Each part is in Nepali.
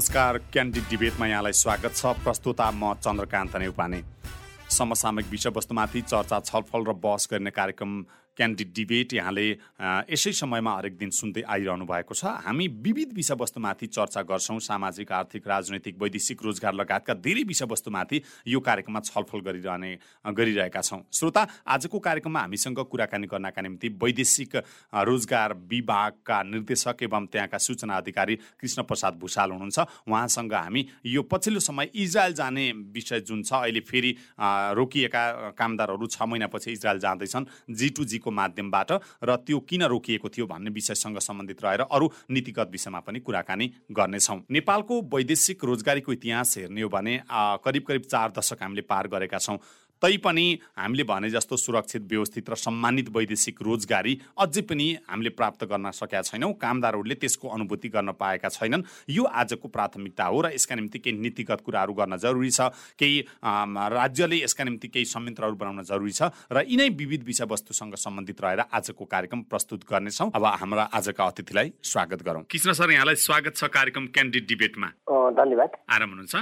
नमस्कार क्यान्डिड डिबेटमा यहाँलाई स्वागत छ। प्रस्तुता म चन्द्रकान्त नेउपाने। समसामयिक विषयवस्तुमाथि चर्चा छलफल र बहस गर्ने कार्यक्रम क्यान्डिड डिबेट यहाँले यसै समयमा हरेक दिन सुन्दै आइरहनु भएको छ। हामी विविध विषयवस्तुमाथि चर्चा गर्छौँ। सामाजिक आर्थिक राजनैतिक वैदेशिक रोजगार लगायतका धेरै विषयवस्तुमाथि यो कार्यक्रममा छलफल गरिरहने गरिरहेका छौँ। श्रोता आजको कार्यक्रममा हामीसँग कुराकानी गर्नका निम्ति वैदेशिक रोजगार विभागका निर्देशक एवं त्यहाँका सूचना अधिकारी कृष्ण प्रसाद भूषाल हुनुहुन्छ। उहाँसँग हामी यो पछिल्लो समय इजरायल जाने विषय जुन छ अहिले फेरि रोकिएका कामदारहरू छ महिनापछि इजरायल जाँदैछन्। जी टू जीको माध्यमबाट र त्यो किन रोकिएको थियो भन्ने विषयसँग सम्बन्धित रहेर अरू नीतिगत विषयमा पनि कुराकानी गर्नेछौँ। नेपालको वैदेशिक रोजगारीको इतिहास हेर्ने हो भने करिब करिब चार दशक हामीले पार गरेका छौँ। तैपनि हामीले भने जस्तो सुरक्षित व्यवस्थित र सम्मानित वैदेशिक रोजगारी अझै पनि हामीले प्राप्त गर्न सकेका छैनौँ। कामदारहरूले त्यसको अनुभूति गर्न पाएका छैनन्। यो आजको प्राथमिकता हो र यसका निम्ति केही नीतिगत कुराहरू गर्न जरुरी छ। केही राज्यले यसका निम्ति केही संयन्त्रहरू बनाउन जरुरी छ र यिनै विविध विषयवस्तुसँग सम्बन्धित रहेर आजको कार्यक्रम प्रस्तुत गर्नेछौँ। अब हाम्रा आजका अतिथिलाई स्वागत गरौँ। कृष्ण सर यहाँलाई स्वागत छ कार्यक्रम क्यान्डिड डिबेटमा धन्यवाद। आराम हुनुहुन्छ?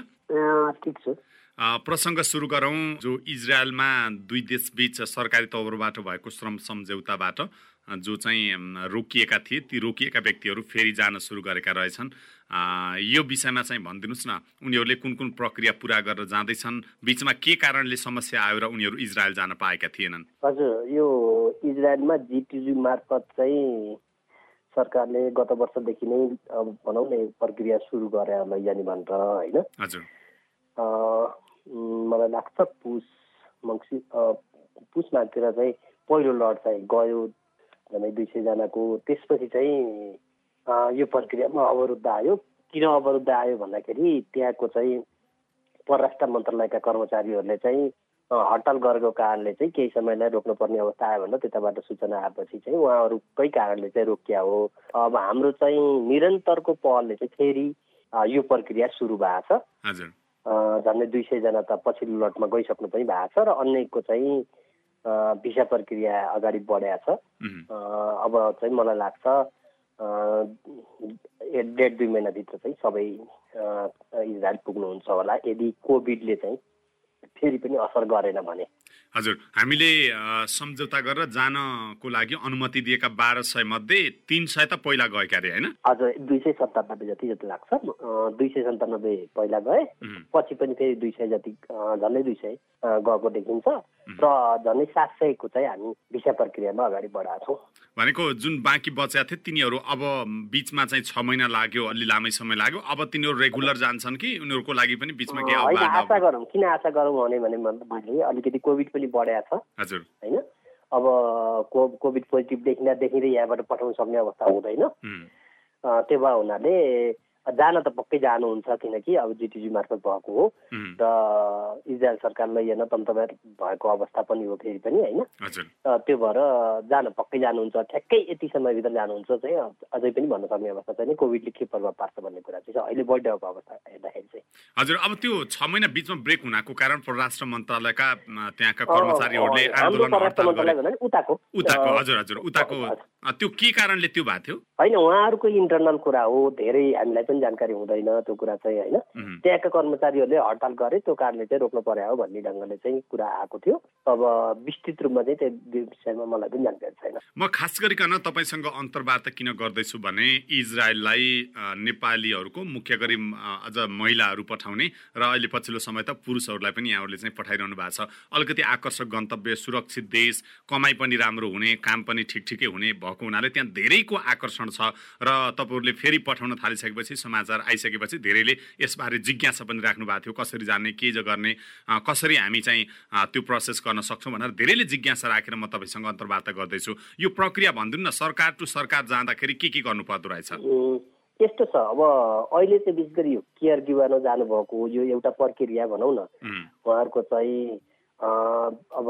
ठिक छु। प्रसङ्ग सुरु गरौँ जो इजरायलमा दुई देशबीच सरकारी तौरबाट भएको श्रम सम्झौताबाट जो चाहिँ रोकिएका थिए। ती रोकिएका व्यक्तिहरू फेरि जान सुरु गरेका रहेछन्। यो विषयमा चाहिँ भनिदिनुहोस् न उनीहरूले कुन कुन प्रक्रिया पुरा गरेर जाँदैछन्? बिचमा के कारणले समस्या आयो र उनीहरू इजरायल जान पाएका थिएनन्? हजुर यो इजरायलमा जिटिजी मार्फत चाहिँ सरकारले गत वर्षदेखि नै भनौँ न प्रक्रिया सुरु गरे लैजाने भनेर होइन? हजुर। मलाई लाग्छ पुस मङ्सी पुस माघतिर चाहिँ पहिलो लड चाहिँ गयो झन्डै दुई सयजनाको। त्यसपछि चाहिँ यो प्रक्रियामा अवरुद्ध आयो। किन अवरुद्ध आयो भन्दाखेरि त्यहाँको चाहिँ परराष्ट्र मन्त्रालयका कर्मचारीहरूले चाहिँ हडताल गरेको कारणले चाहिँ केही समयलाई रोक्नुपर्ने अवस्था आयो भनेर त्यताबाट सूचना आएपछि चाहिँ उहाँहरूकै कारणले चाहिँ रोकिया हो। अब हाम्रो चाहिँ निरन्तरको पहलले चाहिँ फेरि यो प्रक्रिया सुरु भएको छ। झन्डै दुई सयजना त पछिल्लो लटमा गइसक्नु पनि भएको छ र अन्यको चाहिँ भिसा प्रक्रिया अगाडि बढाएको छ। अब चाहिँ मलाई लाग्छ डेढ दुई महिनाभित्र चाहिँ सबै इजरायल पुग्नुहुन्छ होला। यदि कोभिडले चाहिँ फेरि पनि असर गरेन भने। हजुर हामीले सम्झौता गरेर जानको लागि अनुमति दिएका बाह्र सय मध्ये तिन सय त पहिला गएका अरे होइन? हजुर दुई सय सन्तानब्बे जति जति लाग्छ दुई सय सन्तानब्बे पहिला गए। पछि पनि फेरि दुई सय जति झन्डै दुई सय गएको देखिन्छ। र झन्डै सात सयको चाहिँ हामी भिसा प्रक्रियामा अगाडि बढाएको छौँ। भनेको जुन बाँकी बचेका थिए तिनीहरू अब बिचमा चाहिँ छ महिना लाग्यो अलि लामै समय लाग्यो। अब तिनीहरू रेगुलर जान्छन् कि उनीहरूको लागि पनि बिचमा के आशा गरौँ। किन आशा गरौँ भने मैले अलिकति कोभिड पनि बढाएको छ। हजुर। होइन? अब को कोभिड पोजिटिभ देखिँदा देखिँदै यहाँबाट पठाउन सक्ने अवस्था हुँदैन। त्यो भए हुनाले जान त पक्कै जानुहुन्छ किनकि अब जिटिजी मार्फत भएको हो। र इजरायल सरकारलाई हेर्न तन्तबार भएको अवस्था पनि हो फेरि पनि होइन? त्यो भएर जान पक्कै जानुहुन्छ ठ्याक्कै यति समयभित्र जानुहुन्छ चाहिँ अझै पनि भन्न सक्ने अवस्था छैन। कोभिडले के प्रभाव पार्छ भन्ने कुरा चाहिँ अहिले बढिरहेको अवस्था हेर्दाखेरि चाहिँ। हजुर अब त्यो छ महिना बिचमा ब्रेक हुनको कारण परराष्ट्र मन्त्रालयका त्यहाँका कर्मचारीहरूले आन्दोलन उताको। उताको हजुर हजुर उताको त्यो के कारणले त्यो भएको थियो? होइन उहाँहरूको इन्टरनल कुरा हो धेरै हामीलाई पनि जानकारी हुँदैन त्यो कुरा चाहिँ होइन। त्यहाँका कर्मचारीहरूले हडताल गरे त्यो कारणले चाहिँ रोक्नु पर्यो हो भन्ने ढङ्गले चाहिँ कुरा आएको थियो। अब विस्तृत रूपमा चाहिँ त्यो विषयमा मलाई पनि जानकारी छैन। म खास गरिकन तपाईँसँग अन्तर्वार्ता किन गर्दैछु भने इजरायललाई नेपालीहरूको मुख्य गरी अझ महिलाहरू पठाउने र अहिले पछिल्लो समय त पुरुषहरूलाई पनि यहाँहरूले चाहिँ पठाइरहनु भएको छ। अलिकति आकर्षक गन्तव्य सुरक्षित देश कमाइ पनि राम्रो हुने काम पनि ठिक ठिकै हुने भएको हुनाले त्यहाँ धेरैको आकर्षण छ र तपाईँहरूले फेरि पठाउन थालिसकेपछि समाचार आइसकेपछि धेरैले यसबारे जिज्ञासा पनि राख्नु भएको थियो कसरी जाने के गर्ने कसरी हामी चाहिँ त्यो प्रोसेस गर्न सक्छौँ भनेर धेरैले जिज्ञासा राखेर म तपाईँसँग अन्तर्वार्ता गर्दैछु। यो प्रक्रिया भनिदिनु न सरकार टु सरकार जाँदाखेरि के के गर्नु पर्दो रहेछ? यस्तो छ। अब अहिले चाहिँ विशेष गरी केयर गिवान जानुभएको यो एउटा प्रक्रिया भनौँ न। उहाँहरूको चाहिँ अब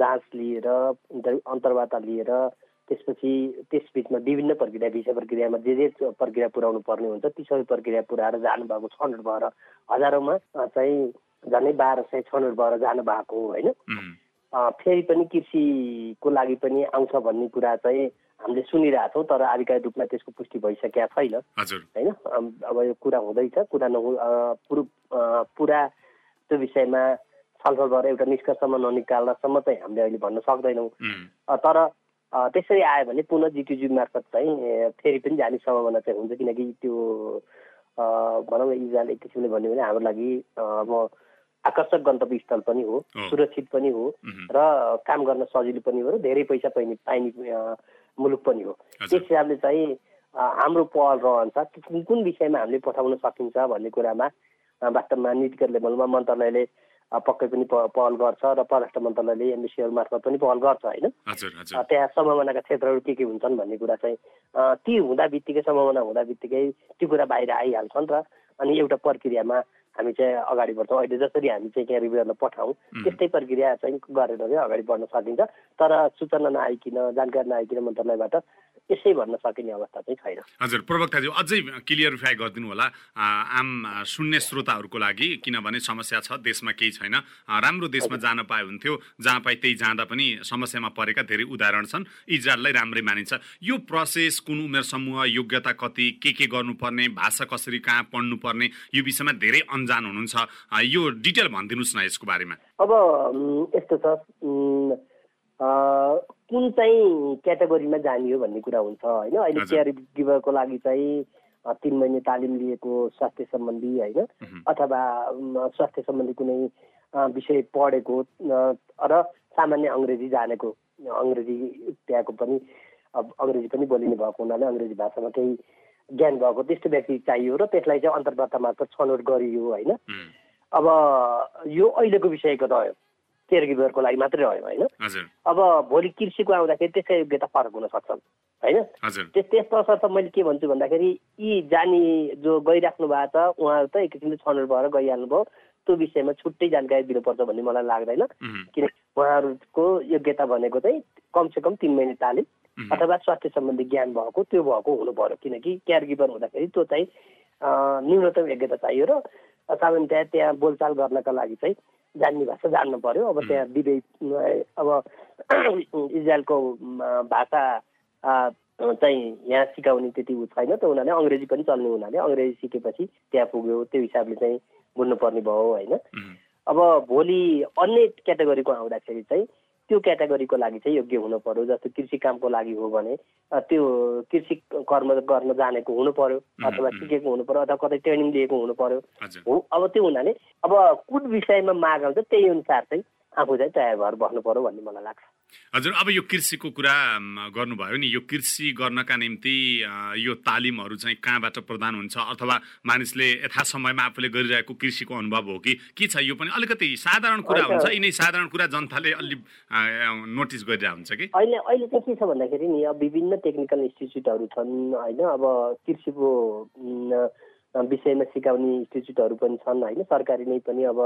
जाँच लिएर अन्तर्वार्ता लिएर त्यसपछि त्यसबिचमा विभिन्न प्रक्रिया भिसा प्रक्रियामा जे जे प्रक्रिया पुऱ्याउनु पर्ने हुन्छ ती सबै प्रक्रिया पुऱ्याएर जानुभएको छनौट भएर हजारौँमा चाहिँ झन्डै बाह्र सय छनौट भएर जानुभएको होइन? फेरि पनि कृषिको लागि पनि आउँछ भन्ने कुरा चाहिँ हामीले सुनिरहेछौँ तर आधिकारिक रूपमा त्यसको पुष्टि भइसकेका छैन। होइन? अब यो कुरा हुँदैछ कुरा नहु पुरा त्यो विषयमा छलफल गरेर एउटा निष्कर्षमा ननिकाल्दासम्म चाहिँ हामीले अहिले भन्न सक्दैनौँ। तर त्यसरी आयो भने पुनः जिटिजी मार्फत चाहिँ फेरि पनि जाने सम्भावना चाहिँ हुन्छ। किनकि त्यो भनौँ न इजरायल एक किसिमले भन्यो भने हाम्रो लागि अब आकर्षक गन्तव्य स्थल पनि हो सुरक्षित पनि हो र काम गर्न सजिलो पनि हो र धेरै पैसा पाइने पाइने मुलुक पनि हो। त्यस हिसाबले चाहिँ हाम्रो पहल रहन्छ कुन कुन विषयमा हामीले पठाउन सकिन्छ भन्ने कुरामा वास्तवमा नीतिगत लेभलमा मन्त्रालयले पक्कै पनि पहल गर्छ र परराष्ट्र मन्त्रालयले एमबिसीहरू मार्फत पनि पहल गर्छ होइन? त्यहाँ सम्भावनाका क्षेत्रहरू के के हुन्छन् भन्ने कुरा चाहिँ ती हुँदा बित्तिकै सम्भावना हुँदा बित्तिकै त्यो कुरा बाहिर आइहाल्छन् र अनि एउटा प्रक्रियामा हामी चाहिँ अगाडि बढ्छौँ। अहिले जसरी हामी चाहिँ त्यहाँ रिभ्यूहरूलाई पठाउँ त्यस्तै प्रक्रिया चाहिँ गरेर चाहिँ अगाडि बढ्न सकिन्छ। तर सूचना नआइकन जानकारी नआइकन मन्त्रालयबाट यसै भन्न सकिने अवस्था चाहिँ छैन। हजुर प्रवक्ताज्यू अझै क्लियरिफाई गरिदिनु होला। आम शून्य श्रोताहरूको लागि किनभने समस्या छ देशमा केही छैन। राम्रो देशमा जान पाए हुन्थ्यो जहाँ पाए त्यही जाँदा पनि समस्यामा परेका धेरै उदाहरण छन्। इजरायललाई राम्रै मानिन्छ। यो प्रोसेस कुन उमेर समूह योग्यता कति के के गर्नुपर्ने भाषा कसरी कहाँ पढ्नुपर्ने यो विषयमा धेरै हुनुहुन्छ यो डिटेल भनिदिनुहोस् न यसको बारेमा। अब यस्तो छ। कुन चाहिँ क्याटेगोरीमा जाने हो भन्ने कुरा हुन्छ होइन? अहिले केयर गिभरको लागि चाहिँ तिन महिने तालिम लिएको स्वास्थ्य सम्बन्धी होइन? अथवा स्वास्थ्य सम्बन्धी कुनै विषय पढेको र सामान्य अङ्ग्रेजी जानेको अङ्ग्रेजी त्यहाँको पनि अब अङ्ग्रेजी पनि बोलिने भएको हुनाले अङ्ग्रेजी भाषामा केही ज्ञान भएको त्यस्तो व्यक्ति चाहियो र त्यसलाई चाहिँ अन्तर्वार्ता मार्फत छनौट गरियो होइन? अब यो अहिलेको विषयको रह्यो केयर गिभरको लागि मात्रै रह्यो होइन? अब भोलि कृषिको आउँदाखेरि त्यसकै योग्यता फरक हुन सक्छन् होइन? त्यस त्यस तर्फ मैले के भन्छु भन्दाखेरि यी जानी जो गइराख्नु भएको छ उहाँहरू त एक किसिमले छनौट भएर गइहाल्नुभयो त्यो विषयमा छुट्टै जानकारी दिनुपर्छ भन्ने मलाई लाग्दैन। किन उहाँहरूको योग्यता भनेको चाहिँ कमसेकम तिन महिने तालिम अथवा स्वास्थ्य सम्बन्धी ज्ञान भएको त्यो भएको हुनु पर्यो किनकि केयर गिभर हुँदाखेरि त्यो चाहिँ न्यूनतम योग्यता चाहियो र सामान्यतया त्यहाँ बोलचाल गर्नका लागि चाहिँ जान्ने भाषा जान्नु पर्यो। अब त्यहाँ विदेश अब इजरायलको भाषा चाहिँ यहाँ सिकाउने त्यति उ छैन त उनीहरूले। अङ्ग्रेजी पनि चल्ने हुनाले अङ्ग्रेजी सिकेपछि त्यहाँ पुग्यो त्यो हिसाबले चाहिँ बुझ्नुपर्ने भयो होइन। अब भोलि अन्य क्याटेगोरीको आउँदाखेरि चाहिँ त्यो क्याटेगोरीको लागि चाहिँ योग्य हुनु पर्यो जस्तो कृषि कामको लागि हो भने त्यो कृषि कर्म गर्न जानेको हुनु पर्यो अथवा सिकेको हुनु पर्यो अथवा कतै ट्रेनिङ लिएको हुनु पर्यो। हो अब त्यो हुनाले अब कुन विषयमा माग आउँछ त्यही अनुसार चाहिँ आफू चाहिँ तयार भएर बस्नु पर्यो भन्ने मलाई लाग्छ। हजुर अब यो कृषिको कुरा गर्नुभयो नि यो कृषि गर्नका निम्ति यो तालिमहरू चाहिँ कहाँबाट प्रदान हुन्छ? अथवा मानिसले यथा समयमा आफूले गरिरहेको कृषिको अनुभव हो कि? के छ यो पनि अलिकति साधारण कुरा हुन्छ? यिनै साधारण कुरा जनताले अलि नोटिस गरिरहेको हुन्छ कि? अहिले अहिले चाहिँ के छ भन्दाखेरि नि अब विभिन्न टेक्निकल इन्स्टिच्युटहरू छन् होइन? अब कृषिको विषयमा सिकाउने इन्स्टिच्युटहरू पनि छन् होइन? सरकारी नै पनि अब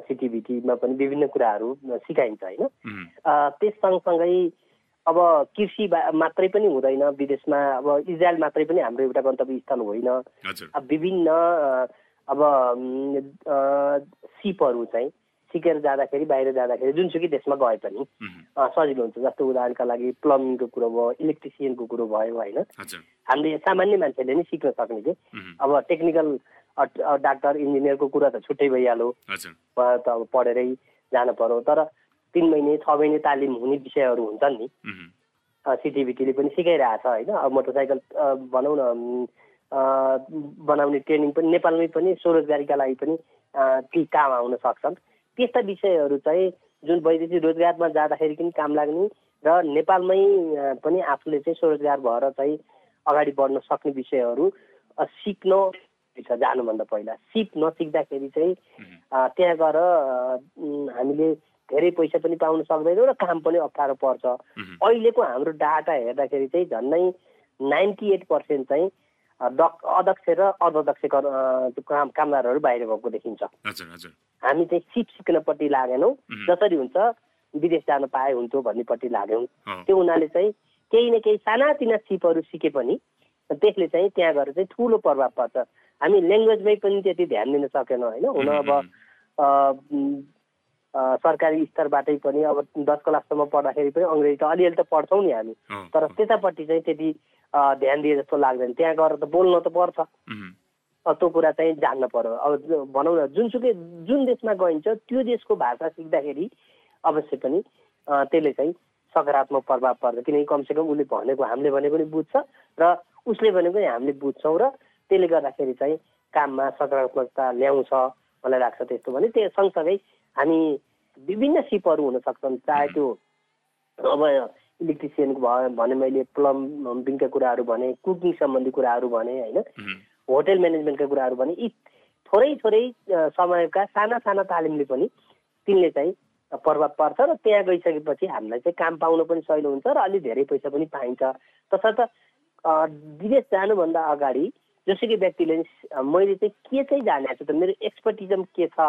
सिटिभिटीमा पनि विभिन्न कुराहरू सिकाइन्छ होइन? त्यस सँगसँगै अब कृषि मात्रै पनि हुँदैन विदेशमा अब इजरायल मात्रै पनि हाम्रो एउटा गन्तव्य स्थल होइन विभिन्न अब सिपहरू चाहिँ सिकेर जाँदाखेरि बाहिर जाँदाखेरि जुनसुकै देशमा गए पनि सजिलो हुन्छ। जस्तो उदाहरणका लागि प्लम्बिङको कुरो भयो इलेक्ट्रिसियनको कुरो भयो होइन? हामीले सामान्य मान्छेले नै सिक्न सक्ने कि? अब टेक्निकल डाक्टर इन्जिनियरको कुरा त छुट्टै भइहाल्यो। उहाँ त अब पढेरै जानु पर्यो। तर तिन महिने छ महिने तालिम हुने विषयहरू हुन्छन् नि। सिटिभिटीले पनि सिकाइरहेछ होइन? अब मोटरसाइकल भनौँ न बनाउने ट्रेनिङ पनि नेपालमै पनि स्वरोजगारीका लागि पनि ती काम आउन सक्छन्। त्यस्ता विषयहरू चाहिँ जुन वैदेशिक रोजगारमा जाँदाखेरि पनि काम लाग्ने र नेपालमै पनि आफूले चाहिँ स्वरोजगार भएर चाहिँ अगाडि बढ्न सक्ने विषयहरू सिक्न छ जानुभन्दा पहिला। सिप नसिक्दाखेरि चाहिँ त्यहाँ गएर हामीले धेरै पैसा पनि पाउन सक्दैनौँ र काम पनि अप्ठ्यारो पर्छ। अहिलेको हाम्रो डाटा हेर्दाखेरि चाहिँ झन्डै नाइन्टी एट पर्सेन्ट चाहिँ अध्यक्ष र अध्यक्ष काम कामदारहरू बाहिर गएको देखिन्छ। हामी चाहिँ सिप सिक्नपट्टि लागेनौँ। जसरी हुन्छ विदेश जान पाए हुन्थ्यो भन्नेपट्टि लाग्यौँ त्यो हुनाले चाहिँ केही न केही सानातिना सिपहरू सिके पनि त्यसले चाहिँ त्यहाँ गएर चाहिँ ठुलो प्रभाव पर्छ। हामी ल्याङ्ग्वेजमै पनि त्यति ध्यान दिन सकेनौँ होइन? हुन अब सरकारी स्तरबाटै पनि अब दस क्लाससम्म पढ्दाखेरि पनि अङ्ग्रेजी त अलिअलि त पढ्छौँ नि हामी। तर त्यतापट्टि चाहिँ त्यति ध्यान दिए जस्तो लाग्दैन। त्यहाँ गएर त बोल्न त पर्छ। त्यो कुरा चाहिँ जान्न पर्यो। अब भनौँ न जुनसुकै जुन देशमा गइन्छ त्यो देशको भाषा सिक्दाखेरि अवश्य पनि त्यसले चाहिँ सकारात्मक प्रभाव पर्छ। किनकि कमसेकम उसले भनेको हामीले भनेको पनि बुझ्छ र उसले भनेको हामीले बुझ्छौँ र त्यसले गर्दाखेरि चाहिँ काममा सकारात्मकता ल्याउँछ मलाई लाग्छ त्यस्तो भने त्यो सँगसँगै हामी विभिन्न सिपहरू हुन सक्छन् चाहे त्यो अब इलेक्ट्रिसियनको भयो भने मैले प्लम्बिङका कुराहरू भने कुकिङ सम्बन्धी कुराहरू भने होइन? होटेल म्यानेजमेन्टका कुराहरू भने यी थोरै थोरै समयका साना साना तालिमले पनि तिनले चाहिँ प्रभाव पर्छ र त्यहाँ गइसकेपछि हामीलाई चाहिँ काम पाउन पनि सहिलो हुन्छ र अलिक धेरै पैसा पनि पाइन्छ। तसर्थ विदेश जानुभन्दा अगाडि जसुकै व्यक्तिले मैले चाहिँ के चाहिँ जानेको छु त मेरो एक्सपर्टिजम के छ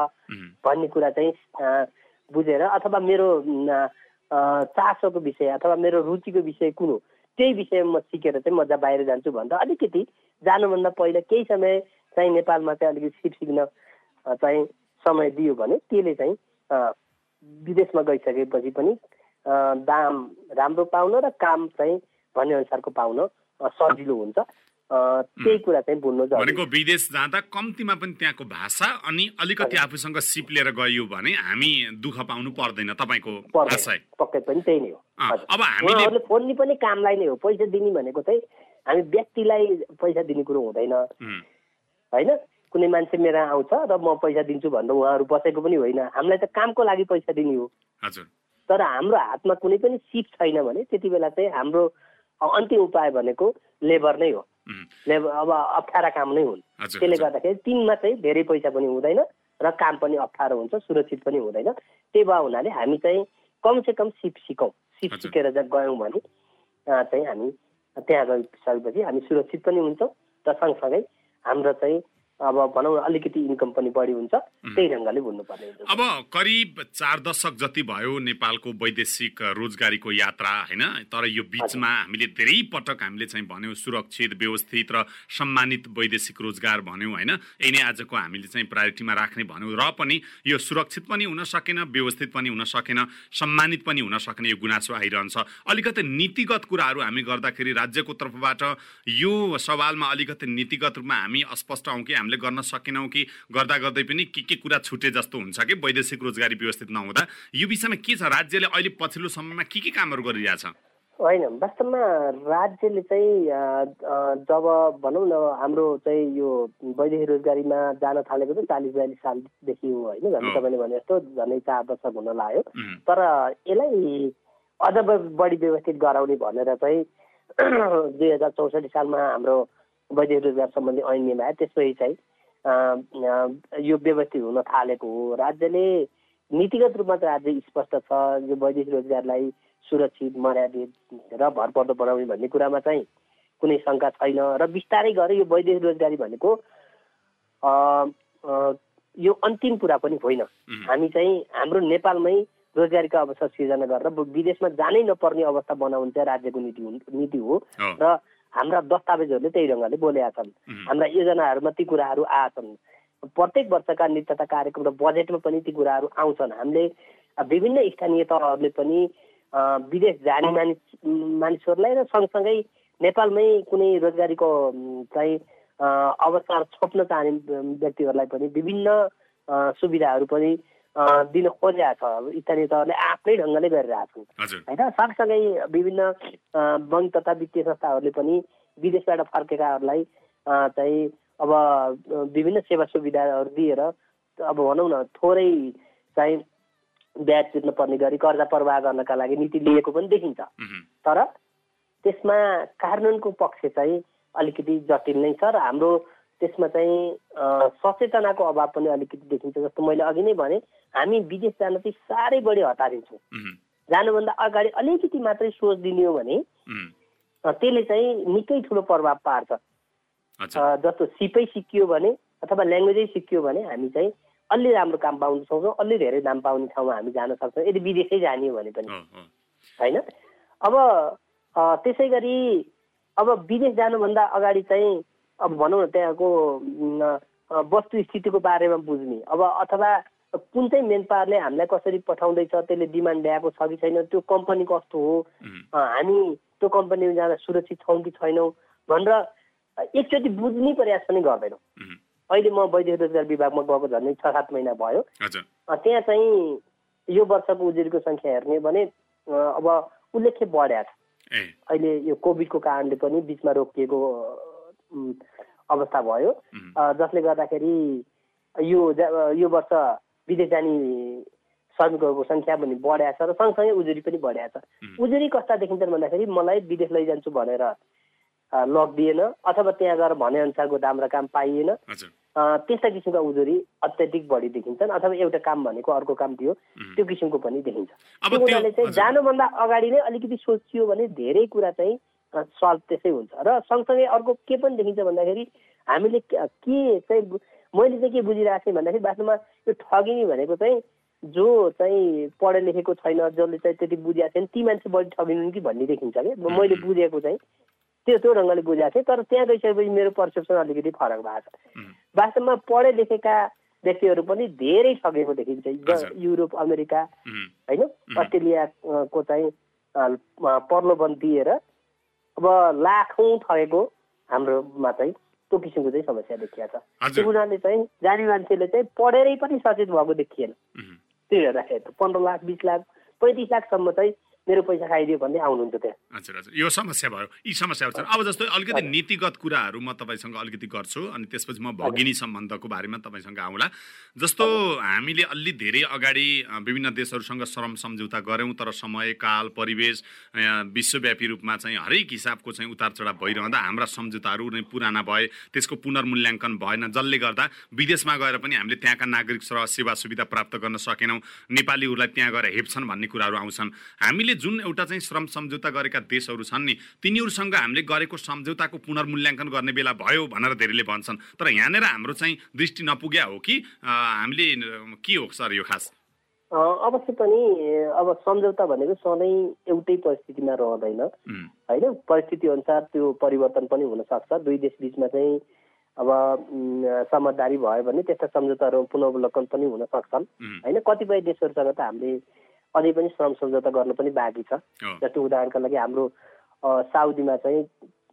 भन्ने कुरा चाहिँ बुझेर अथवा मेरो चासोको विषय अथवा मेरो रुचिको विषय कुन हो त्यही विषयमा म सिकेर चाहिँ म जहाँ बाहिर जान्छु भन्दा अलिकति जानुभन्दा पहिला केही समय चाहिँ नेपालमा चाहिँ अलिकति सिप सिक्न चाहिँ समय दियो भने त्यसले चाहिँ विदेशमा गइसकेपछि पनि दाम राम्रो पाउन र काम चाहिँ भन्ने अनुसारको पाउन सजिलो हुन्छ। त्यही कुरा चाहिँ बुझ्नु भनेको विदेश जाँदा कम्तीमा पनि त्यहाँको भाषा अनि अलिकति आफूसँग सिप लिएर गयो भने हामी दुःख पाउनु पर्दैन तपाईँको पक्कै पनि त्यही नै हो। अब हामीले फोन पनि कामलाई नै हो। पैसा दिने भनेको चाहिँ हामी व्यक्तिलाई पैसा दिने कुरो हुँदैन। होइन? कुनै मान्छे मेरो आउँछ र म पैसा दिन्छु भन्दा उहाँहरू बसेको पनि होइन। हामीलाई त कामको लागि पैसा दिने हो। तर हाम्रो हातमा कुनै पनि सिप छैन भने त्यति बेला चाहिँ हाम्रो अन्तिम उपाय भनेको लेबर नै हो। लेबर अब अप्ठ्यारा काम नै हुन्। त्यसले गर्दाखेरि तिनमा चाहिँ धेरै पैसा पनि हुँदैन र काम पनि अप्ठ्यारो हुन्छ सुरक्षित पनि हुँदैन। त्यही भए हुनाले हामी चाहिँ कमसे कम सिप सिकौँ। सिप सिकेर गयौँ भने चाहिँ हामी त्यहाँ गइसकेपछि हामी सुरक्षित पनि हुन्छौँ र सँगसँगै हाम्रो चाहिँ अब भनौँ अलिकति इन्कम पनि बढी हुन्छ त्यही ढङ्गले बुझ्नुपर्ने अब करिब चार दशक जति भयो नेपालको वैदेशिक रोजगारीको यात्रा होइन? तर यो बिचमा हामीले धेरै पटक हामीले चाहिँ भन्यौँ सुरक्षित व्यवस्थित र सम्मानित वैदेशिक रोजगार भन्यौँ होइन? यही नै आजको हामीले चाहिँ प्रायोरिटीमा राख्ने भन्यौँ। र पनि यो सुरक्षित पनि हुन सकेन व्यवस्थित पनि हुन सकेन सम्मानित पनि हुन सक्ने यो गुनासो आइरहन्छ। अलिकति नीतिगत कुराहरू हामी गर्दाखेरि राज्यको तर्फबाट यो सवालमा अलिकति नीतिगत रूपमा हामी अस्पष्ट हौँ कि हामीले गर्न सकेनौँ कि गर्दा गर्दै पनि के के कुरा छुटे जस्तो हुन्छ कि वैदेशिक रोजगारी व्यवस्थित नहुँदा? यो विषयमा के छ? राज्यले अहिले पछिल्लो समयमा के के कामहरू गरिरहेछ? होइन वास्तवमा राज्यले चाहिँ जब भनौँ न हाम्रो चाहिँ यो वैदेशिक रोजगारीमा जान थालेको चाहिँ चालिस बयालिस सालदेखि हो होइन? झन् तपाईँले भने जस्तो झन्डै चार दशक हुन लाग्यो। तर यसलाई अझ बढी व्यवस्थित गराउने भनेर चाहिँ दुई हजार चौसठी सालमा हाम्रो वैदेशिक रोजगार सम्बन्धी ऐन नियम आयो त्यसपछि चाहिँ यो व्यवस्थित हुन थालेको हो राज्यले नीतिगत रूपमा चाहिँ अझै स्पष्ट छ यो वैदेशिक रोजगारलाई सुरक्षित मर्यादित र भरपर्दो बनाउने भन्ने कुरामा चाहिँ कुनै शङ्का छैन र बिस्तारै गरेर यो वैदेशिक रोजगारी भनेको यो अन्तिम कुरा पनि होइन हामी चाहिँ हाम्रो नेपालमै रोजगारीको अवसर सिर्जना गरेर विदेशमा जानै नपर्ने अवस्था बनाउनु चाहिँ राज्यको नीति नीति हो र हाम्रा दस्तावेजहरूले त्यही ढङ्गले बोलेका छन् हाम्रा योजनाहरूमा ती कुराहरू आएछन् प्रत्येक वर्षका नित्यता कार्यक्रम र बजेटमा पनि ती कुराहरू आउँछन्। हामीले विभिन्न स्थानीय तहहरूले पनि विदेश जाने मानिस मानिसहरूलाई र सँगसँगै नेपालमै कुनै रोजगारीको चाहिँ अवसर छोप्न चाहने व्यक्तिहरूलाई पनि विभिन्न सुविधाहरू पनि दिन खोजिरहेको छ। स्थानीय तहले आफ्नै ढङ्गले गरिरहेको छन्। होइन सँगसँगै विभिन्न बैङ्क तथा वित्तीय संस्थाहरूले पनि विदेशबाट फर्केकाहरूलाई चाहिँ अब विभिन्न सेवा सुविधाहरू दिएर अब भनौँ न थोरै चाहिँ ब्याज तिर्नु पर्ने गरी कर्जा प्रवाह गर्नका लागि नीति लिएको पनि देखिन्छ। तर त्यसमा कानुनको पक्ष चाहिँ अलिकति जटिल नै छ र हाम्रो त्यसमा चाहिँ सचेतनाको अभाव पनि अलिकति देखिन्छ जस्तो मैले अघि नै भने हामी विदेश जान चाहिँ साह्रै बढी हतारिन्छौँ। जानुभन्दा अगाडि अलिकति मात्रै सोच दिने हो भने त्यसले चाहिँ निकै ठुलो प्रभाव पार्छ। जस्तो सिपै सिकियो भने अथवा ल्याङ्ग्वेजै सिकियो भने हामी चाहिँ अलि राम्रो काम पाउन सक्छौँ अलि धेरै दाम पाउने ठाउँमा हामी जान सक्छौँ यदि विदेशै जाने हो भने पनि। होइन? अब त्यसै गरी अब विदेश जानुभन्दा अगाडि चाहिँ अब भनौँ न त्यहाँको वस्तु स्थितिको बारेमा बुझ्ने। अब अथवा कुन चाहिँ मेन पावरले हामीलाई कसरी पठाउँदैछ त्यसले डिमान्ड ल्याएको छ कि छैन त्यो कम्पनी कस्तो हो? हामी त्यो कम्पनीमा जाँदा सुरक्षित छौँ कि छैनौँ? भनेर एकचोटि बुझ्ने प्रयास पनि गर्दैनौँ। अहिले म वैदेशिक रोजगार विभागमा गएको झन्डै छ सात महिना भयो। त्यहाँ चाहिँ यो वर्षको उजुरीको सङ्ख्या हेर्ने भने अब उल्लेख्य बढ्या छ। अहिले यो कोभिडको कारणले पनि बिचमा रोकिएको अवस्था भयो। जसले गर्दाखेरि यो यो वर्ष विदेश जाने श्रमिकहरूको सङ्ख्या पनि बढ्या छ र सँगसँगै उजुरी पनि बढ्या छ। उजुरी कस्ता देखिन्छन् भन्दाखेरि मलाई विदेश लैजान्छु भनेर अँ, लगिदिएन अथवा त्यहाँ गएर भनेअनुसारको दाम र काम पाइएन। त्यस्ता किसिमका उजुरी अत्याधिक बढी देखिन्छन् अथवा एउटा काम भनेको अर्को काम थियो त्यो किसिमको पनि देखिन्छ। त्यो हुनाले चाहिँ जानुभन्दा अगाडि नै अलिकति सोचियो भने धेरै कुरा चाहिँ सल्भ त्यसै हुन्छ। र सँगसँगै अर्को के पनि देखिन्छ भन्दाखेरि हामीले के चाहिँ मैले चाहिँ के बुझिरहेको थिएँ भन्दाखेरि वास्तवमा यो ठगिने भनेको चाहिँ जो चाहिँ पढे लेखेको छैन जसले चाहिँ त्यति बुझेको छैन ती मान्छे बढी ठगिनु कि भन्ने देखिन्छ कि? मैले बुझेको चाहिँ त्यो त्यो ढङ्गले बुझेको थिएँ तर त्यहाँ गइसकेपछि मेरो पर्सेप्सन अलिकति फरक भएको छ। वास्तवमा पढे लेखेका व्यक्तिहरू पनि धेरै ठगेको देखिन्छ। युरोप अमेरिका होइन? अस्ट्रेलियाको चाहिँ अ, प्रलोभन दिएर अब लाखौँ ठगेको हाम्रोमा चाहिँ त्यो किसिमको चाहिँ समस्या देखिया छ। त्यो हुनाले चाहिँ जाने मान्छेले चाहिँ पढेरै पनि सचेत भएको देखिएन। त्यो हेर्दाखेरि त पन्ध्र लाख बिस लाख पैँतिस लाखसम्म चाहिँ मेरो पैसा खाइदियो भन्दै आउनुहुन्छ त्यहाँ। हजुर हजुर। यो समस्या भयो। यी समस्याहरू छन् अब जस्तो अलिकति नीतिगत कुराहरू म तपाईँसँग अलिकति गर्छु अनि त्यसपछि म भगिनी सम्बन्धको बारेमा तपाईँसँग आउँला। जस्तो हामीले अलि धेरै अगाडि विभिन्न देशहरूसँग श्रम सम्झौता गऱ्यौँ तर समय काल परिवेश विश्वव्यापी रूपमा चाहिँ हरेक हिसाबको चाहिँ उतार चढाव भइरहँदा हाम्रा सम्झौताहरू नै पुराना भए त्यसको पुनर्मूल्याङ्कन भएन। जसले गर्दा विदेशमा गएर पनि हामीले त्यहाँका नागरिक सेवा सुविधा प्राप्त गर्न सकेनौँ। नेपालीहरूलाई त्यहाँ गएर हेप्छन् भन्ने कुराहरू आउँछन्। हामीले जुन एउटा चाहिँ श्रम सम्झौता गरेका देशहरू छन् नि तिनीहरूसँग हामीले गरेको सम्झौताको पुनर्मूल्याङ्कन गर्ने बेला भयो भनेर धेरैले भन्छन्। तर यहाँनिर हाम्रो चाहिँ दृष्टि नपुग्या हो कि हामीले के हो सर यो खास? अवश्य पनि अब सम्झौता भनेको सधैँ एउटै परिस्थितिमा रहँदैन। होइन परिस्थिति अनुसार त्यो परिवर्तन पनि हुनसक्छ। दुई देश बिचमा चाहिँ अब समझदारी भयो भने त्यस्ता सम्झौताहरू पुनर्वलोकन पनि हुन सक्छन् होइन कतिपय देशहरूसँग त हामीले अझै पनि श्रम सम्झौता गर्न पनि बाँकी छ। जस्तो उदाहरणका लागि हाम्रो साउदीमा चाहिँ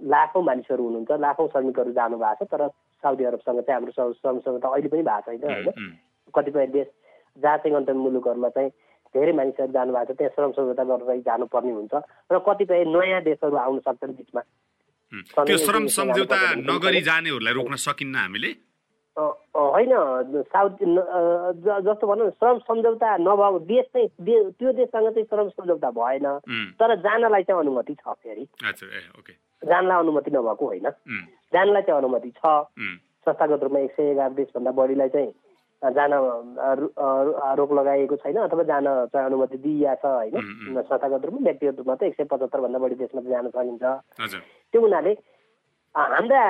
लाखौँ मानिसहरू हुनुहुन्छ लाखौँ श्रमिकहरू जानु भएको छ तर साउदी अरबसँग चाहिँ हाम्रो श्रम सम्झौता अहिले पनि भएको छैन होइन। कतिपय देश जहाँ चाहिँ गन्तव्य मुलुकहरूमा चाहिँ धेरै मानिसहरू जानु भएको छ त्यहाँ श्रम सम्झौता गरेर जानुपर्ने हुन्छ र कतिपय नयाँ देशहरू आउन सक्छन् बिचमा। त्यो श्रम सम्झौता नगरी जानेहरूलाई रोक्न सकिन्न हामीले? होइन साउथ जस्तो भनौँ न श्रम सम्झौता नभएको देश चाहिँ त्यो देशसँग चाहिँ श्रम सम्झौता भएन। तर जानलाई चाहिँ अनुमति छ फेरि। जानलाई अनुमति नभएको होइन। जानलाई चाहिँ अनुमति छ। संस्थागत रूपमा एक सय एघार देशभन्दा बढीलाई चाहिँ जान रोक लगाइएको छैन अथवा जान चाहिँ अनुमति दिइएको छ होइन। संस्थागत रूपमा व्यक्तिगत रूपमा त एक सय पचहत्तरभन्दा बढी देशमा जान सकिन्छ। त्यो हुनाले हाम्रा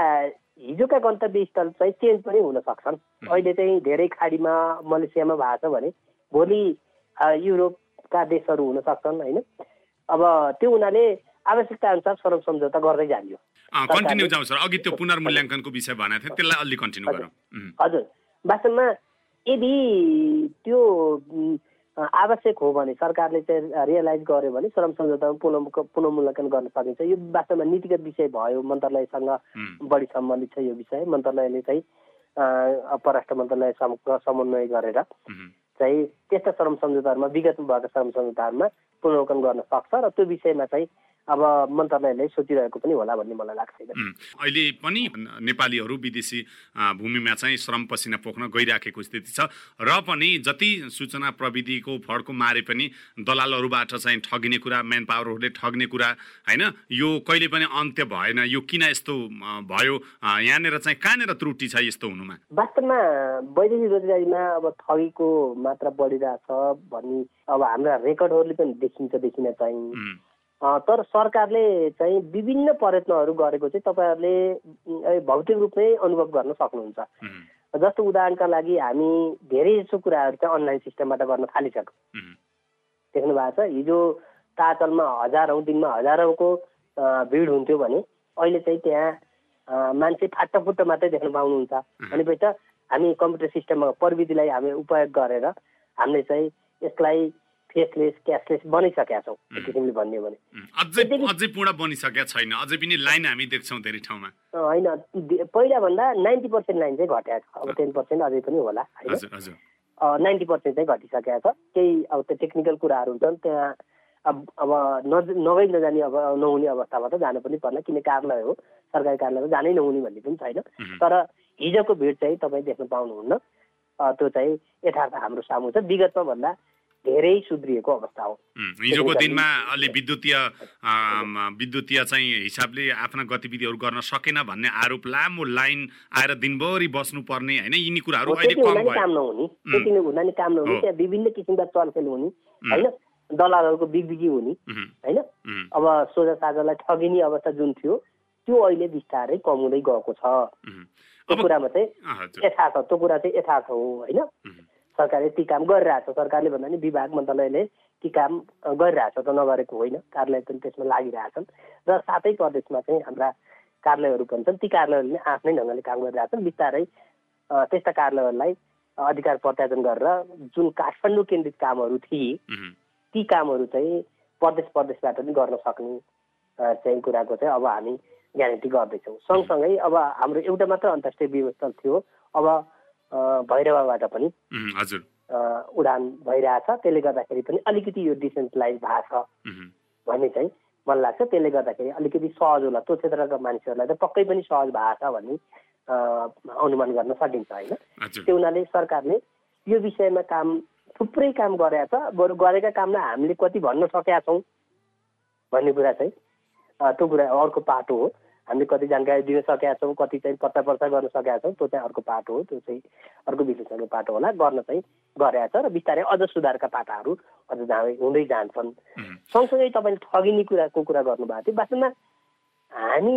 हिजोका गन्तव्य स्थल चाहिँ चेन्ज पनि हुन सक्छन्। अहिले चाहिँ धेरै खाडीमा मलेसियामा भएको छ भने भोलि युरोपका देशहरू हुन सक्छन् होइन? अब त्यो हुनाले आवश्यकता अनुसार श्रम सम्झौता गर्दै जानियो। कन्टिन्यू जाउँ सर। अघि त्यो पुनर्मूल्याङ्कनको विषय भनेको थियो त्यसलाई अलि कन्टिन्यू गरौँ। हजुर। वास्तवमा यदि त्यो आवश्यक हो भने सरकारले चाहिँ रियलाइज गर्यो भने श्रम सम्झौतामा पुनः पुनर्मूल्याङ्कन गर्न सकिन्छ। यो वास्तवमा नीतिगत विषय भयो। मन्त्रालयसँग बढी सम्बन्धित छ यो विषय। मन्त्रालयले चाहिँ परराष्ट्र मन्त्रालयसँग समन्वय गरेर चाहिँ त्यस्ता श्रम सम्झौताहरूमा विगतमा भएका श्रम सम्झौताहरूमा पुनर्वलोकन गर्न सक्छ। र त्यो विषयमा चाहिँ अब मन्त्रालयले सोचिरहेको पनि होला भन्ने मलाई लाग्छ अहिले पनि नेपालीहरू विदेशी भूमिमा चाहिँ श्रम पसिना पोख्न गइराखेको स्थिति छ र पनि जति सूचना प्रविधिको फड्को मारे पनि दलालहरूबाट चाहिँ ठगिने कुरा म्यान पावरहरूले ठग्ने कुरा होइन यो कहिले पनि अन्त्य भएन यो किन यस्तो भयो यहाँनिर चाहिँ कहाँनिर त्रुटि छ यस्तो हुनुमा? वास्तवमा वैदेशिक रोजगारीमा अब ठगीको मात्रा बढिरहेछ भन्ने अब हाम्रा रेकर्डहरूले पनि देखिन्छ देखिन चाहिँ। तर सरकारले चाहिँ विभिन्न प्रयत्नहरू गरेको चाहिँ तपाईँहरूले भौतिक रूपमै अनुभव गर्न सक्नुहुन्छ। जस्तो उदाहरणका लागि हामी धेरै जसो कुराहरू चाहिँ अनलाइन सिस्टमबाट गर्न थालिसक्यौँ। देख्नु भएको छ हिजो ताचलमा हजारौँ दिनमा हजारौँको भिड हुन्थ्यो भने अहिले चाहिँ त्यहाँ मान्छे फाटफुट्ट मात्रै देख्न पाउनुहुन्छ। भनेपछि त हामी कम्प्युटर सिस्टममा प्रविधिलाई हामी उपयोग गरेर हामीले चाहिँ यसलाई फेसलेस क्यासलेस बनाइसकेका छौँ। किसिमले भन्यो भने। अझै अझै पूर्ण बनिसकेका छैन। अझै पनि लाइन हामी देख्छौँ धेरै ठाउँमा। होइन। पहिलाभन्दा नाइन्टी पर्सेन्ट लाइन चाहिँ घटेको छ। अब टेन पर्सेन्ट अझै पनि होला होइन। नाइन्टी पर्सेन्ट चाहिँ घटिसकेको छ। केही अब त्यो टेक्निकल कुराहरू हुन्छन्। त्यहाँ अब अब नज नगइ नजाने अब नहुने अवस्थामा त जानु पनि पर्ला। किन कार्यालय हो? सरकारी कार्यालयमा जानै नहुने भन्ने पनि छैन। तर हिजोको भिड चाहिँ तपाईँ देख्न पाउनुहुन्न। त्यो चाहिँ यथार्थ हाम्रो सामु छ। विगतमा भन्दा धेरै सुध्रिएको अवस्था हो। हिजोको दिनमा अलि विद्युतीय विद्युतीय चाहिँ हिसाबले आफ्ना गतिविधिहरू गर्न सकेन भन्ने आरोप लामो लाइन आएर दिनभरि बस्नुपर्ने होइन? यिनी कुराहरू अहिले कम नि काम भयो नहुने त्यति नै हुँदा नि काम नहुने। त्यहाँ विभिन्न किसिमका चलखेल हुने होइन? दलालहरूको बिगबिगी हुने होइन? अब सोझा साझालाई ठगिने अवस्था जुन थियो त्यो अहिले बिस्तारै कम हुँदै गएको छ। त्यो कुरामा चाहिँ यथार्थ त्यो कुरा चाहिँ यथार्थ हो होइन? सरकारले ती काम गरिरहेछ सरकारले भन्दा नि विभाग मन्त्रालयले ती काम गरिरहेछ त नगरेको होइन। कार्यालय पनि त्यसमा लागिरहेछन् र सातै प्रदेशमा चाहिँ हाम्रा कार्यालयहरू पनि छन्। ती कार्यालयहरूले पनि आफ्नै ढङ्गले काम गरिरहेछन् बिस्तारै त्यस्ता कार्यालयहरूलाई अधिकार प्रत्यार्जन गरेर जुन काठमाडौँ केन्द्रित कामहरू थिए ती कामहरू चाहिँ प्रदेश प्रदेशबाट पनि गर्न सक्ने चाहिँ कुराको चाहिँ अब हामी ग्यारेन्टी गर्दैछौँ। सँगसँगै अब हाम्रो एउटा मात्र अन्तर्राष्ट्रिय विमानस्थल थियो। अब भैरवाबाट पनि हजुर। उडान भइरहेछ। त्यसले गर्दाखेरि पनि अलिकति यो डिसेन्ट्रलाइज भएको छ भन्ने चाहिँ मलाई लाग्छ। त्यसले गर्दाखेरि अलिकति सहज होला। त्यो क्षेत्रका मानिसहरूलाई त पक्कै पनि सहज भएको छ भन्ने अनुमान गर्न सकिन्छ होइन? त्यो हुनाले सरकारले यो विषयमा काम थुप्रै काम गरेका छ। बरु गरेका कामलाई हामीले कति भन्न सकेका छौँ भन्ने कुरा चाहिँ त्यो कुरा अर्को पाटो हो। हामीले कति जानकारी दिन सकेका छौँ कति चाहिँ पत्ता पर्चा गर्न सकेका छौँ त्यो चाहिँ अर्को पाटो हो त्यो चाहिँ अर्को विश्लेषणको पाटो होला। गर्न चाहिँ गरेका छ र बिस्तारै अझ सुधारका पाटाहरू अझ जाँदै हुँदै जान्छन्। सँगसँगै तपाईँले ठगिने कुराको कुरा गर्नुभएको थियो। वास्तवमा हामी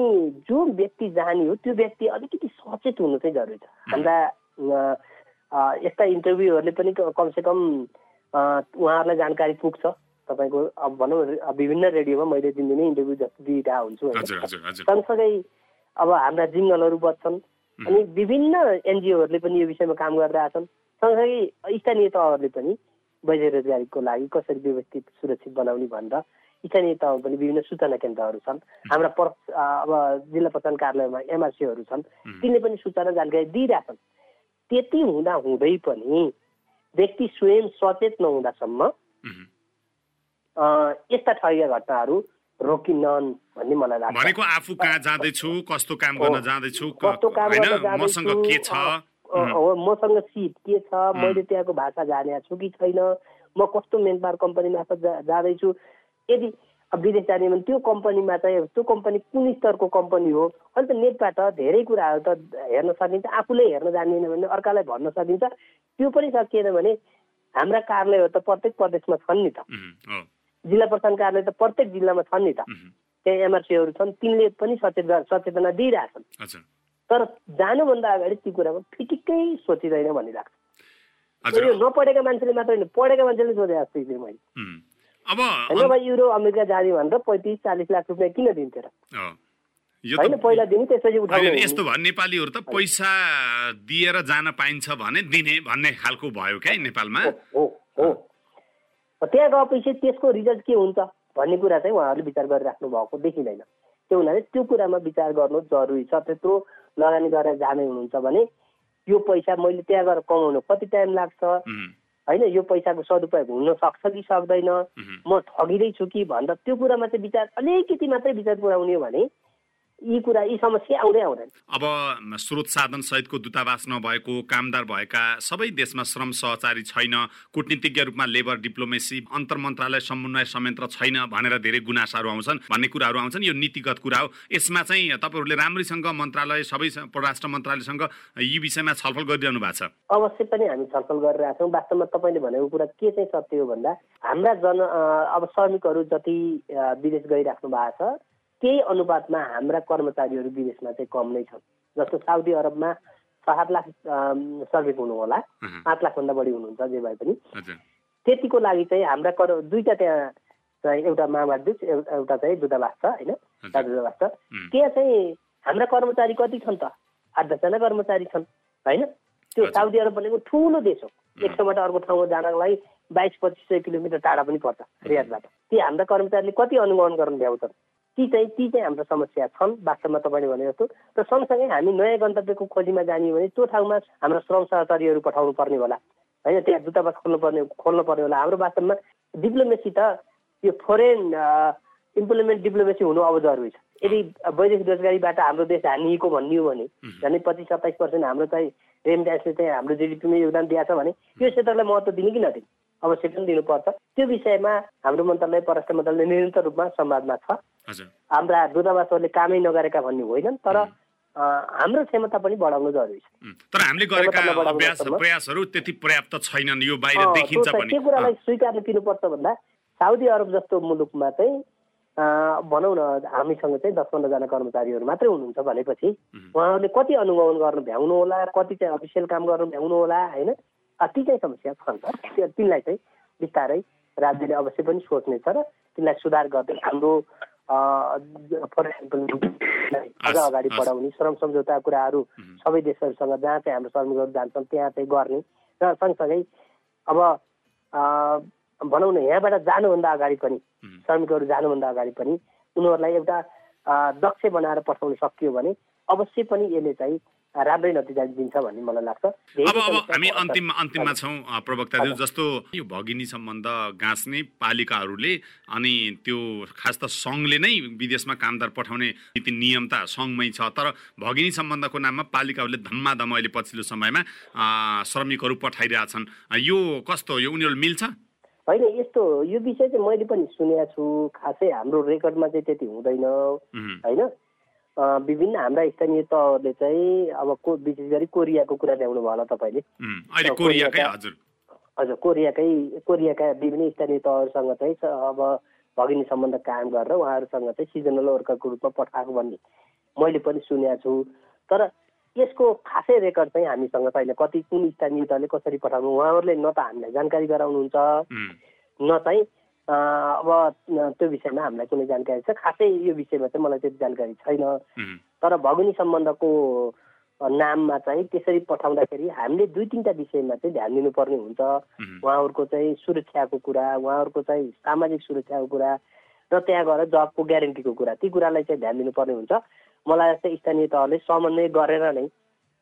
जो व्यक्ति जाने हो त्यो व्यक्ति अलिकति सचेत हुनु चाहिँ जरुरी छ। हाम्रा यस्ता इन्टरभ्यूहरूले पनि कमसेकम उहाँहरूलाई जानकारी पुग्छ। तपाईँको अब भनौँ विभिन्न रेडियोमा मैले दिनदिनै इन्टरभ्यू जस्तो दिइरहेको हुन्छु सँगसँगै अब हाम्रा जिङ्गलहरू बच्छन् अनि विभिन्न एनजिओहरूले पनि यो विषयमा काम गरिरहेछन् सँगसँगै स्थानीय तहहरूले पनि वैध रोजगारीको लागि कसरी व्यवस्थित सुरक्षित बनाउने भनेर स्थानीय तहमा पनि विभिन्न सूचना केन्द्रहरू छन्। हाम्रा पर अब जिल्ला प्रशासन कार्यालयमा एमआरसीहरू छन्। तिनले पनि सूचना जानकारी दिइरहेछन्। त्यति हुँदा हुँदै पनि व्यक्ति स्वयं सचेत नहुँदासम्म यस्ता ठगिया घटनाहरू रोकिनन् भन्ने मलाई लाग्छ। भनेको आफू कहाँ जाँदैछु कस्तो काम गर्न। जाँदैछु कस्तो काम गर्न मसँग के छ? हो, मसँग सिट के छ? मैले त्यहाँको भाषा जाने छु कि छैन? म कस्तो मेन पावर कम्पनी मार्फत जा- जाँदैछु? यदि विदेश जाने भने त्यो कम्पनीमा चाहिँ त्यो कम्पनी कुन स्तरको कम्पनी हो? अनि त नेटबाट धेरै कुराहरू त हेर्न सकिन्छ आफूले हेर्न जान्दैन भने अर्कालाई भन्न सकिन्छ। त्यो पनि सकिएन भने हाम्रा कार्यालयहरू त प्रत्येक प्रदेशमा छन् नि त। जिल्ला प्रशासन कार्यालय त प्रत्येक जिल्लामा छन् नि त। त्यहाँ एमआरसीहरू छन् तिनले पनि सचेत सचेतना दिइरहेछन्। तर जानुभन्दा अगाडि ती कुरामा फिटिक्कै सोचिँदैन लाग्छ। हजुर। यो नपढेका मान्छेले मात्र होइन पढेका मान्छेले सोधे जस्तो थियो मैले। होइन भाइ युरो अमेरिका जाने भनेर पैँतिस चालिस लाख रुपियाँ किन दिन्थ्यो र? होइन पहिला दिने त्यसपछि होइन उठाउने यस्तो भयो नेपालीहरू त पैसा दिएर जान पाइन्छ भने दिने भन्ने खालको भयो क्या नेपालमा? हो हो। त्यहाँ गएपछि त्यसको रिजल्ट के हुन्छ भन्ने कुरा चाहिँ उहाँहरूले विचार गरिराख्नु भएको देखिँदैन। त्यो हुनाले त्यो कुरामा विचार गर्नु जरुरी छ त्यत्रो लगानी गरेर जाने हुनुहुन्छ भने यो पैसा मैले त्यहाँ गएर कमाउनु कति टाइम लाग्छ? होइन यो पैसाको सदुपयोग हुन सक्छ कि सक्दैन? म ठगिँदैछु कि भन्दा त्यो कुरामा चाहिँ विचार अलिकति मात्रै विचार पुऱ्याउने हो भने यी कुरा यी समस्या आउँदै आउँदैन। अब स्रोत साधन सहितको दूतावास नभएको कामदार भएका सबै देशमा श्रम सहचारी छैन कूटनीतिज्ञ रूपमा लेबर डिप्लोमेसी अन्तर मन्त्रालय समन्वय संयन्त्र छैन भनेर धेरै गुनासाहरू आउँछन् भन्ने कुराहरू आउँछन्। यो नीतिगत कुरा हो। यसमा चाहिँ तपाईँहरूले राम्रैसँग मन्त्रालय सबै परराष्ट्र मन्त्रालयसँग यी विषयमा छलफल गरिरहनु भएको छ। अवश्य पनि हामी छलफल गरिरहेका छौँ। वास्तवमा तपाईँले भनेको कुरा के चाहिँ सत्य हो भन्दा हाम्रा जन अब श्रमिकहरू जति विदेश गइराख्नु भएको छ त्यही अनुपातमा हाम्रा कर्मचारीहरू विदेशमा चाहिँ कम नै छन्। जस्तो साउदी अरबमा छ सात लाख अम, श्रमिक हुनु होला अहँ, पाँच लाखभन्दा बढी हुनुहुन्छ जे भए पनि। त्यतिको लागि चाहिँ हाम्रा कर दुईवटा त्यहाँ चाहिँ एउटा महामाध्यम एउटा चाहिँ दूतावास छ होइन? दूतावास छ। त्यहाँ चाहिँ हाम्रा कर्मचारी कति छन् त? आठ दसजना कर्मचारी छन् होइन? त्यो साउदी अरब भनेको ठुलो देश हो। एक ठाउँबाट अर्को ठाउँमा जानको लागि बाइस पच्चिस सय किलोमिटर टाढा पनि पर्छ रियादबाट। ती हाम्रा कर्मचारीले कति अनुगमन गर्न भ्याउँछन्? ती चाहिँ ती चाहिँ हाम्रो समस्या छन् वास्तवमा तपाईँले भने जस्तो। र सँगसँगै हामी नयाँ गन्तव्यको खोजीमा जाने भने त्यो ठाउँमा हाम्रो श्रम सहचारीहरू पठाउनु पर्ने होला। होइन त्यहाँ दूतावास खोल्नु पर्ने खोल्नु पर्ने होला। हाम्रो वास्तवमा डिप्लोमेसी त यो फोरेन इम्प्लिमेन्ट डिप्लोमेसी हुनु अब जरुरी छ। यदि वैदेशिक रोजगारीबाट हाम्रो देश हानिएको भन्ने हो भने झन् पच्चिस सत्ताइस पर्सेन्ट हाम्रो चाहिँ रेमिट्यान्सले चाहिँ हाम्रो जिडिपीमा योगदान दिएको छ भने यो क्षेत्रलाई महत्त्व दिने कि नदिने? अवश्य पनि दिनुपर्छ। त्यो विषयमा हाम्रो मन्त्रालय परराष्ट्र मन्त्रालय निरन्तर रूपमा संवादमा छ। हाम्रा दूतावासहरूले कामै नगरेका भन्ने होइनन् तर हाम्रो क्षमता पनि बढाउनु जरुरी छ। तर हामीले गरेका अभ्यास प्रयासहरू त्यति पर्याप्त छैनन् यो बाहिर देखिन्छ पनि के कुरालाई स्वीकार्न किनुपर्छ भन्दा साउदी अरब जस्तो मुलुकमा चाहिँ भनौँ न हामीसँग चाहिँ दस पन्ध्रजना कर्मचारीहरू मात्रै हुनुहुन्छ भनेपछि उहाँहरूले कति अनुगमन गर्नु भ्याउनु होला कति चाहिँ अफिसियल काम गर्नु भ्याउनु होला होइन? ती चाहिँ समस्या छन् त। तिनलाई चाहिँ बिस्तारै राज्यले अवश्य पनि सोच्नेछ र तिनलाई सुधार गर्दै हाम्रो फर अझ अगाडि बढाउने श्रम सम्झौता कुराहरू सबै देशहरूसँग जहाँ चाहिँ हाम्रो श्रमिकहरू जान्छन् त्यहाँ चाहिँ गर्ने र सँगसँगै अब भनौँ न यहाँबाट जानुभन्दा अगाडि पनि श्रमिकहरू जानुभन्दा अगाडि पनि उनीहरूलाई एउटा दक्ष बनाएर पठाउन सकियो भने अवश्य पनि यसले चाहिँ राम्रै नतिजा दिन्छ भन्ने मलाई लाग्छ। अब अब हामी अन्तिम अन्तिममा छौँ प्रवक्ताज्यू जस्तो। यो भगिनी सम्बन्ध गाँच्ने पालिकाहरूले अनि त्यो खास त सङ्घले नै विदेशमा कामदार पठाउने नीति नियम त सङ्घमै छ तर भगिनी सम्बन्धको नाममा पालिकाहरूले धम्माधम अहिले पछिल्लो समयमा श्रमिकहरू पठाइरहेछन् यो कस्तो यो उनीहरू मिल्छ? होइन यस्तो यो विषय चाहिँ मैले पनि सुनेको छु। खासै हाम्रो रेकर्डमा चाहिँ त्यति हुँदैन। होइन? विभिन्न हाम्रा स्थानीय तहहरूले चाहिँ अब को विशेष गरी कोरियाको कुरा ल्याउनु भयो होला तपाईँले। हजुर। कोरियाकै कोरियाका विभिन्न स्थानीय तहहरूसँग चाहिँ अब भगिनी सम्बन्ध कायम गरेर उहाँहरूसँग चाहिँ सिजनल वर्करको रूपमा पठाएको भन्ने मैले पनि सुनेको छु। तर यसको खासै रेकर्ड चाहिँ हामीसँग छैन कति कुन स्थानीय तहले कसरी पठाउनु उहाँहरूले न त हामीलाई जानकारी गराउनुहुन्छ न चाहिँ अब त्यो विषयमा हामीलाई कुनै जानकारी छ? खासै यो विषयमा चाहिँ मलाई त्यति जानकारी छैन। तर भगुनी सम्बन्धको नाममा चाहिँ त्यसरी पठाउँदाखेरि हामीले दुई तिनवटा विषयमा चाहिँ ध्यान दिनुपर्ने हुन्छ। उहाँहरूको चाहिँ सुरक्षाको कुरा उहाँहरूको चाहिँ सामाजिक सुरक्षाको कुरा र त्यहाँ गएर जबको ग्यारेन्टीको कुरा ती कुरालाई चाहिँ ध्यान दिनुपर्ने हुन्छ। मलाई चाहिँ स्थानीय तहले समन्वय गरेर नै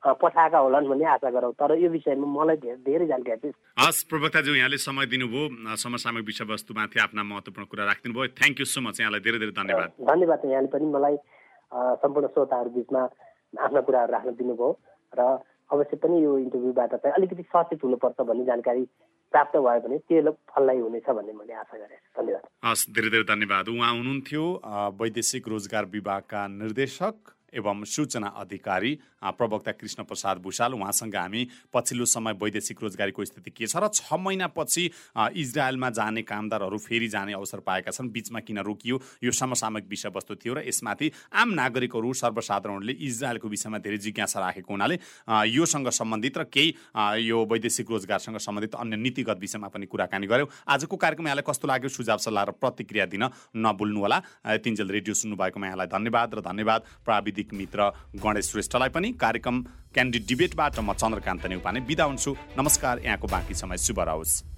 पठाएका होलान् भन्ने आशा गरौँ। तर यो विषयमा मलाई धेरै जानकारी चाहिँ हस् प्रवक्ताज्यू यहाँले समय दिनुभयो। समसामयिक विषयवस्तुमाथि आफ्ना महत्त्वपूर्ण कुरा राखिदिनु भयो। थ्याङ्क यू सो मच यहाँलाई धेरै धेरै धन्यवाद। धन्यवाद यहाँले पनि मलाई सम्पूर्ण श्रोताहरू बिचमा आफ्ना कुराहरू राख्न दिनुभयो। र अवश्य पनि यो इन्टरभ्यूबाट चाहिँ अलिकति सचेत हुनुपर्छ भन्ने जानकारी प्राप्त भयो भने त्यो फललाई हुनेछ भन्ने मैले आशा गरेको छु। धन्यवाद। हस् धेरै धेरै धन्यवाद। उहाँ हुनुहुन्थ्यो वैदेशिक रोजगार विभागका निर्देशक। एवं सूचना अधिकारी प्रवक्ता कृष्ण प्रसाद भूषाल उहाँसँग हामी पछिल्लो समय वैदेशिक रोजगारीको स्थिति के छ र छ महिनापछि इजरायलमा जाने कामदारहरू फेरि जाने अवसर पाएका छन् बिचमा किन रोकियो यो समसामयिक विषयवस्तु थियो र यसमाथि आम नागरिकहरू सर्वसाधारणले इजरायलको विषयमा धेरै जिज्ञासा राखेको हुनाले योसँग सम्बन्धित र केही यो वैदेशिक रोजगारसँग सम्बन्धित अन्य नीतिगत विषयमा पनि कुराकानी गऱ्यौँ आजको कार्यक्रम यहाँलाई कस्तो लाग्यो? सुझाव सल्लाह र प्रतिक्रिया दिन नभुल्नुहोला। तिनजेल रेडियो सुन्नुभएकोमा यहाँलाई धन्यवाद र धन्यवाद। प्राविधिक मित्र गणेश श्रेष्ठलाई पनि कार्यक्रम क्यान्डिड डिबेटबाट म चन्द्रकान्त नेउपाने बिदा हुन्छु। नमस्कार यहाँको बाँकी समय शुभ रहोस्।